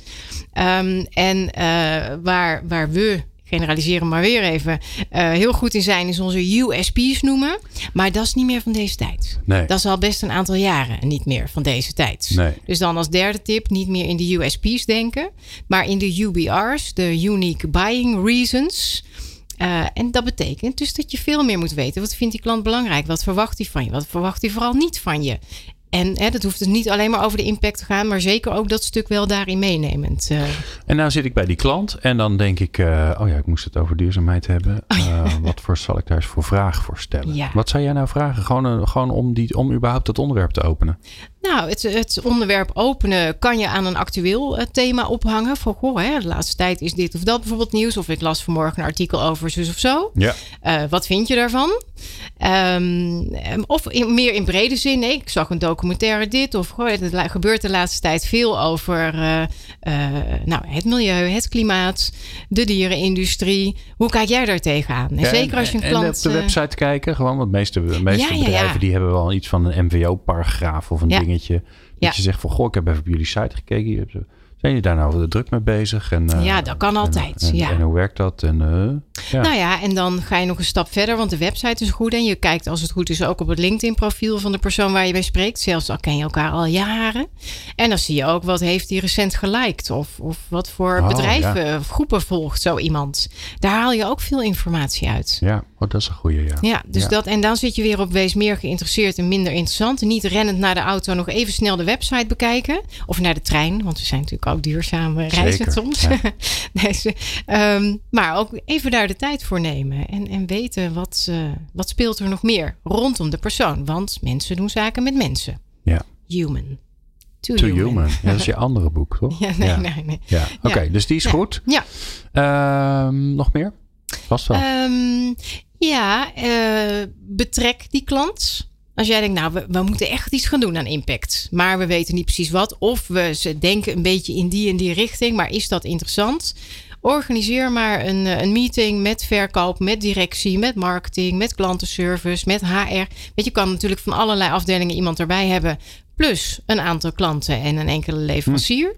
Ehm, en eh, waar, waar we, generaliseren maar weer even, eh, heel goed in zijn, is onze USP's noemen. Maar dat is niet meer van deze tijd. Nee. Dat is al best een aantal jaren niet meer van deze tijd. Nee. Dus dan als derde tip, niet meer in de USP's denken, maar in de UBR's, de Unique Buying Reasons. Eh, en dat betekent dus dat je veel meer moet weten. Wat vindt die klant belangrijk? Wat verwacht hij van je? Wat verwacht hij vooral niet van je? En hè, dat hoeft dus niet alleen maar over de impact te gaan, maar zeker ook dat stuk wel daarin meenemend. eh. En nou zit ik bij die klant en dan denk ik, eh, oh ja, ik moest het over duurzaamheid hebben. Eh, wat voor zal ik daar eens voor vragen voor stellen? Oh Ja. Wat zou jij nou vragen? Gewoon, gewoon om, die, om überhaupt dat onderwerp te openen. Nou, het, het onderwerp openen kan je aan een actueel eh, thema ophangen. Van, goh, hè, de laatste tijd is dit of dat bijvoorbeeld nieuws. Of ik las vanmorgen een artikel over zus of zo. Ja. Eh, wat vind je daarvan? Ehm, of in, meer in brede zin. Nee, ik zag een documentaire dit. Of goh, het la- gebeurt de laatste tijd veel over eh, nou, het milieu, het klimaat, de dierenindustrie. Hoe kijk jij daar tegenaan? En Ja, zeker als je een en klant... op de website kijken, gewoon. Want de meeste, de meeste Ja, bedrijven die hebben wel iets van een MVO-paragraaf of een Ja. Dingetje. Dat Ja. je zegt van, goh, ik heb even op jullie site gekeken. Hebben ze- Zijn jullie daar nou druk mee bezig? En, eh, Ja, dat kan altijd, En, ja. en hoe werkt dat? En, eh, ja. Nou ja, en dan ga je nog een stap verder, want de website is goed. En je kijkt als het goed is ook op het LinkedIn-profiel van de persoon waar je mee spreekt. Zelfs al ken je elkaar al jaren. En dan zie je ook wat heeft hij recent geliked. Of, of wat voor Oh, bedrijven of groepen volgt zo iemand. Daar haal je ook veel informatie uit. Ja, Oh, dat is een goede, ja. Ja, dus Ja. dat. En dan zit je weer op wees meer geïnteresseerd en minder interessant. Niet rennend naar de auto nog even snel de website bekijken. Of naar de trein, want we zijn natuurlijk ook duurzaam eh, reizen soms. ja. Deze, ehm, maar ook even daar de tijd voor nemen. En, en weten wat, eh, wat speelt er nog meer rondom de persoon. Want mensen doen zaken met mensen. Ja. Human. To Human. Ja, dat is je andere boek, toch? Ja, nee, ja. nee, nee. Ja, oké. Dus die is goed. Ja. Ehm, nog meer? Vast wel. Ehm, ja, eh, betrek die klant. Als jij denkt, nou, we, we moeten echt iets gaan doen aan impact. Maar we weten niet precies wat. Of we ze denken een beetje in die en die richting. Maar is dat interessant? Organiseer maar een, eh, een meeting met verkoop, met directie, met marketing, met klantenservice, met HR. Weet je, je kan natuurlijk van allerlei afdelingen iemand erbij hebben. Plus een aantal klanten en een enkele leverancier.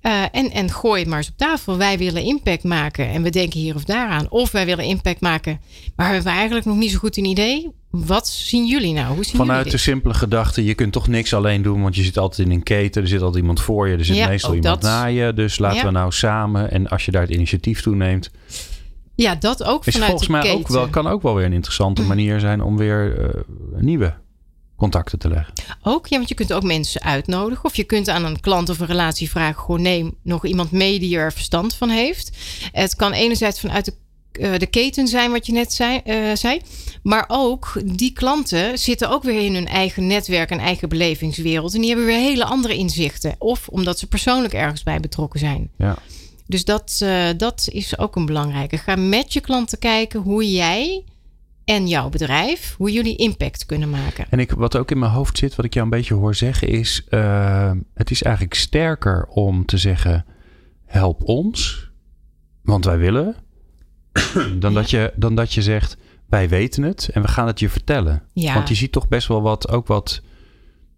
Eh, en, en gooi het maar eens op tafel. Wij willen impact maken en we denken hier of daar aan. Of wij willen impact maken, maar hebben we eigenlijk nog niet zo goed een idee. Wat zien jullie nou? Hoe zien Vanuit de simpele gedachte, je kunt toch niks alleen doen, want je zit altijd in een keten. Er zit altijd iemand voor je, er zit Ja, meestal iemand dat. na je. Dus laten Ja. we nou samen, en als je daar het initiatief toe neemt, Ja, dat ook is vanuit volgens mij ook wel, kan ook wel weer een interessante manier zijn om weer eh, nieuwe contacten te leggen. Ook, ja, want je kunt ook mensen uitnodigen. Of je kunt aan een klant of een relatie vragen: gewoon neem nog iemand mee die er verstand van heeft. Het kan enerzijds vanuit de, eh, de keten zijn, wat je net zei, eh, zei. Maar ook die klanten zitten ook weer in hun eigen netwerk en eigen belevingswereld. En die hebben weer hele andere inzichten. Of omdat ze persoonlijk ergens bij betrokken zijn. Ja. Dus dat, eh, dat is ook een belangrijke. Ga met je klanten kijken hoe jij en jouw bedrijf, hoe jullie impact kunnen maken. En ik, wat ook in mijn hoofd zit, wat ik jou een beetje hoor zeggen, is: eh, het is eigenlijk sterker om te zeggen: help ons, want wij willen, dan, dat je, dan dat je zegt: wij weten het en we gaan het je vertellen. Ja. Want je ziet toch best wel wat, ook wat,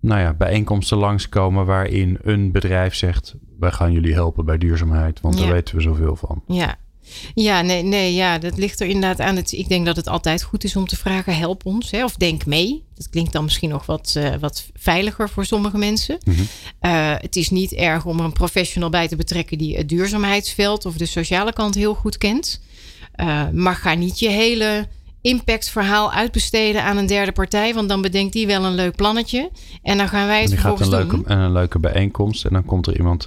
nou ja, bijeenkomsten langskomen waarin een bedrijf zegt: wij gaan jullie helpen bij duurzaamheid, want daar weten we zoveel van. Ja. Ja, nee, nee, ja, dat ligt er inderdaad aan. Het, ik denk dat het altijd goed is om te vragen: help ons hè, of denk mee. Dat klinkt dan misschien nog wat, eh, wat veiliger voor sommige mensen. Mhm. Eh, het is niet erg om er een professional bij te betrekken die het duurzaamheidsveld of de sociale kant heel goed kent. Eh, maar ga niet je hele impactverhaal uitbesteden aan een derde partij, want dan bedenkt die wel een leuk plannetje. En dan gaan wij En het gaat vervolgens een doen. leuke, en een leuke bijeenkomst en dan komt er iemand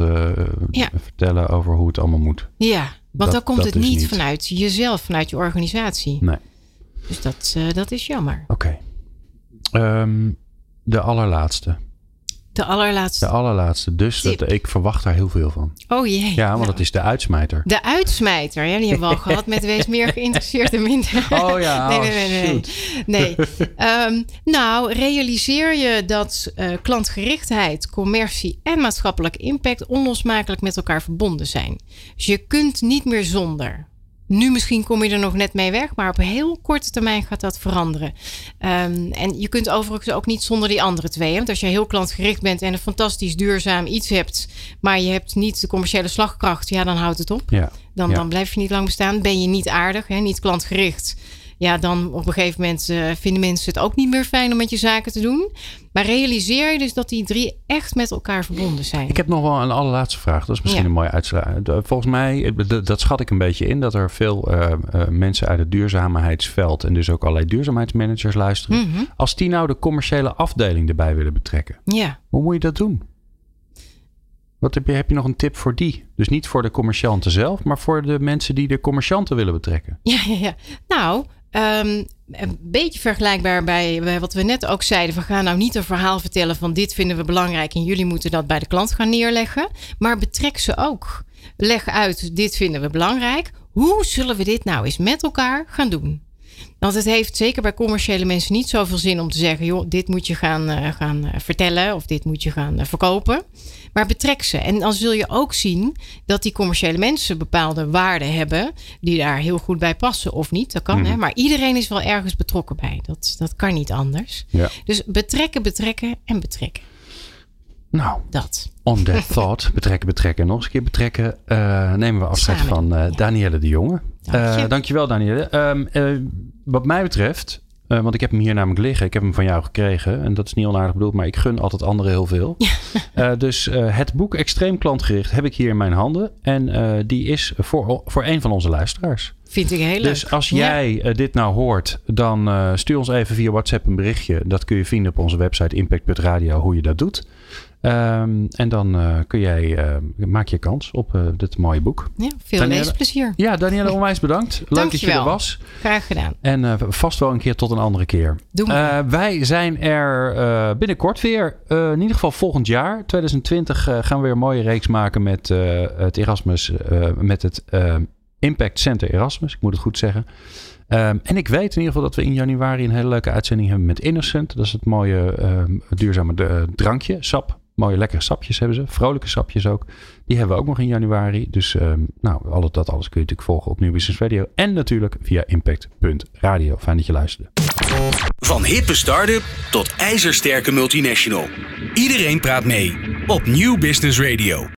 Ja. vertellen over hoe het allemaal moet. Ja, want Dat- dan komt het niet. vanuit jezelf, vanuit je organisatie. Nee. Dus dat, eh, dat is jammer. Oké. Ehm, de allerlaatste. De allerlaatste. De allerlaatste. Dus Tip. dat, ik verwacht daar heel veel van. Oh jee. Ja, want Nou, dat is de uitsmijter. De uitsmijter, ja, die hebben we al gehad met wees meer geïnteresseerd en minder. Oh ja, nee, oh, nee, nee, nee. shoot. nee. Ehm, nou, realiseer je dat eh, klantgerichtheid, commercie en maatschappelijk impact onlosmakelijk met elkaar verbonden zijn. Dus je kunt niet meer zonder. Nu misschien kom je er nog net mee weg, maar op heel korte termijn gaat dat veranderen. Ehm, en je kunt overigens ook niet zonder die andere twee. hè. Want als je heel klantgericht bent en een fantastisch duurzaam iets hebt, maar je hebt niet de commerciële slagkracht, ja, dan houdt het op. Ja. Dan, Ja. dan blijf je niet lang bestaan. Ben je niet aardig, hè, niet klantgericht. Ja, dan op een gegeven moment eh, vinden mensen het ook niet meer fijn om met je zaken te doen. Maar realiseer je dus dat die drie echt met elkaar verbonden zijn. Ik heb nog wel een allerlaatste vraag. Dat is misschien Ja. een mooie uitsluiting. Volgens mij, eh, dat schat ik een beetje in, dat er veel eh, eh, mensen uit het duurzaamheidsveld en dus ook allerlei duurzaamheidsmanagers luisteren. Mhm. Als die nou de commerciële afdeling erbij willen betrekken, Ja. hoe moet je dat doen? Wat heb je, heb je nog een tip voor die? Dus niet voor de commercianten zelf, maar voor de mensen die de commercianten willen betrekken. Ja, ja, ja. Nou, ehm, een beetje vergelijkbaar bij, bij wat we net ook zeiden. We gaan nou niet een verhaal vertellen van dit vinden we belangrijk en jullie moeten dat bij de klant gaan neerleggen. Maar betrek ze ook. Leg uit, dit vinden we belangrijk. Hoe zullen we dit nou eens met elkaar gaan doen? Want het heeft zeker bij commerciële mensen niet zoveel zin om te zeggen: joh, dit moet je gaan, eh, gaan eh, vertellen of dit moet je gaan eh, verkopen. Maar betrek ze. En dan zul je ook zien dat die commerciële mensen bepaalde waarden hebben die daar heel goed bij passen of niet. Dat kan, hè? Maar iedereen is wel ergens betrokken bij. Dat, dat kan niet anders. Ja. Dus betrekken, betrekken en betrekken. Nou, Dat. on that thought, betrekken, betrekken, nog eens een keer betrekken, nemen we afscheid Samen van ja. Danielle de Jonge. Dank je. Dankjewel Danielle. Eh, wat mij betreft, eh, want ik heb hem hier namelijk liggen, ik heb hem van jou gekregen en dat is niet onaardig bedoeld, maar ik gun altijd anderen heel veel. Eh, dus eh, het boek Extreem Klantgericht heb ik hier in mijn handen en die is voor, voor een van onze luisteraars. Vind ik heel leuk. Dus als jij dit nou hoort, dan stuur ons even via WhatsApp een berichtje. Dat kun je vinden op onze website impact.radio hoe je dat doet. Um, en dan uh, kun jij, uh, maak je kans op uh, dit mooie boek. Ja, veel Danielle, leesplezier. Ja, Danielle, onwijs bedankt. Leuk dat je er was. Graag gedaan. En vast wel een keer tot een andere keer. Doen we. wij zijn er binnenkort weer. in ieder geval volgend jaar, 2020, gaan we weer een mooie reeks maken met het Erasmus, met het Impact Center Erasmus. Ik moet het goed zeggen. Um, en ik weet in ieder geval dat we in januari een hele leuke uitzending hebben met Innocent. Dat is het mooie um, duurzame drankje, sap. Mooie lekkere sapjes hebben ze. Vrolijke sapjes ook. Die hebben we ook nog in januari. Dus um, nou, alles, dat alles kun je natuurlijk volgen op Nieuw Business Radio. En natuurlijk via impact.radio. Fijn dat je luisterde. Van hippe start-up tot ijzersterke multinational. Iedereen praat mee op Nieuw Business Radio.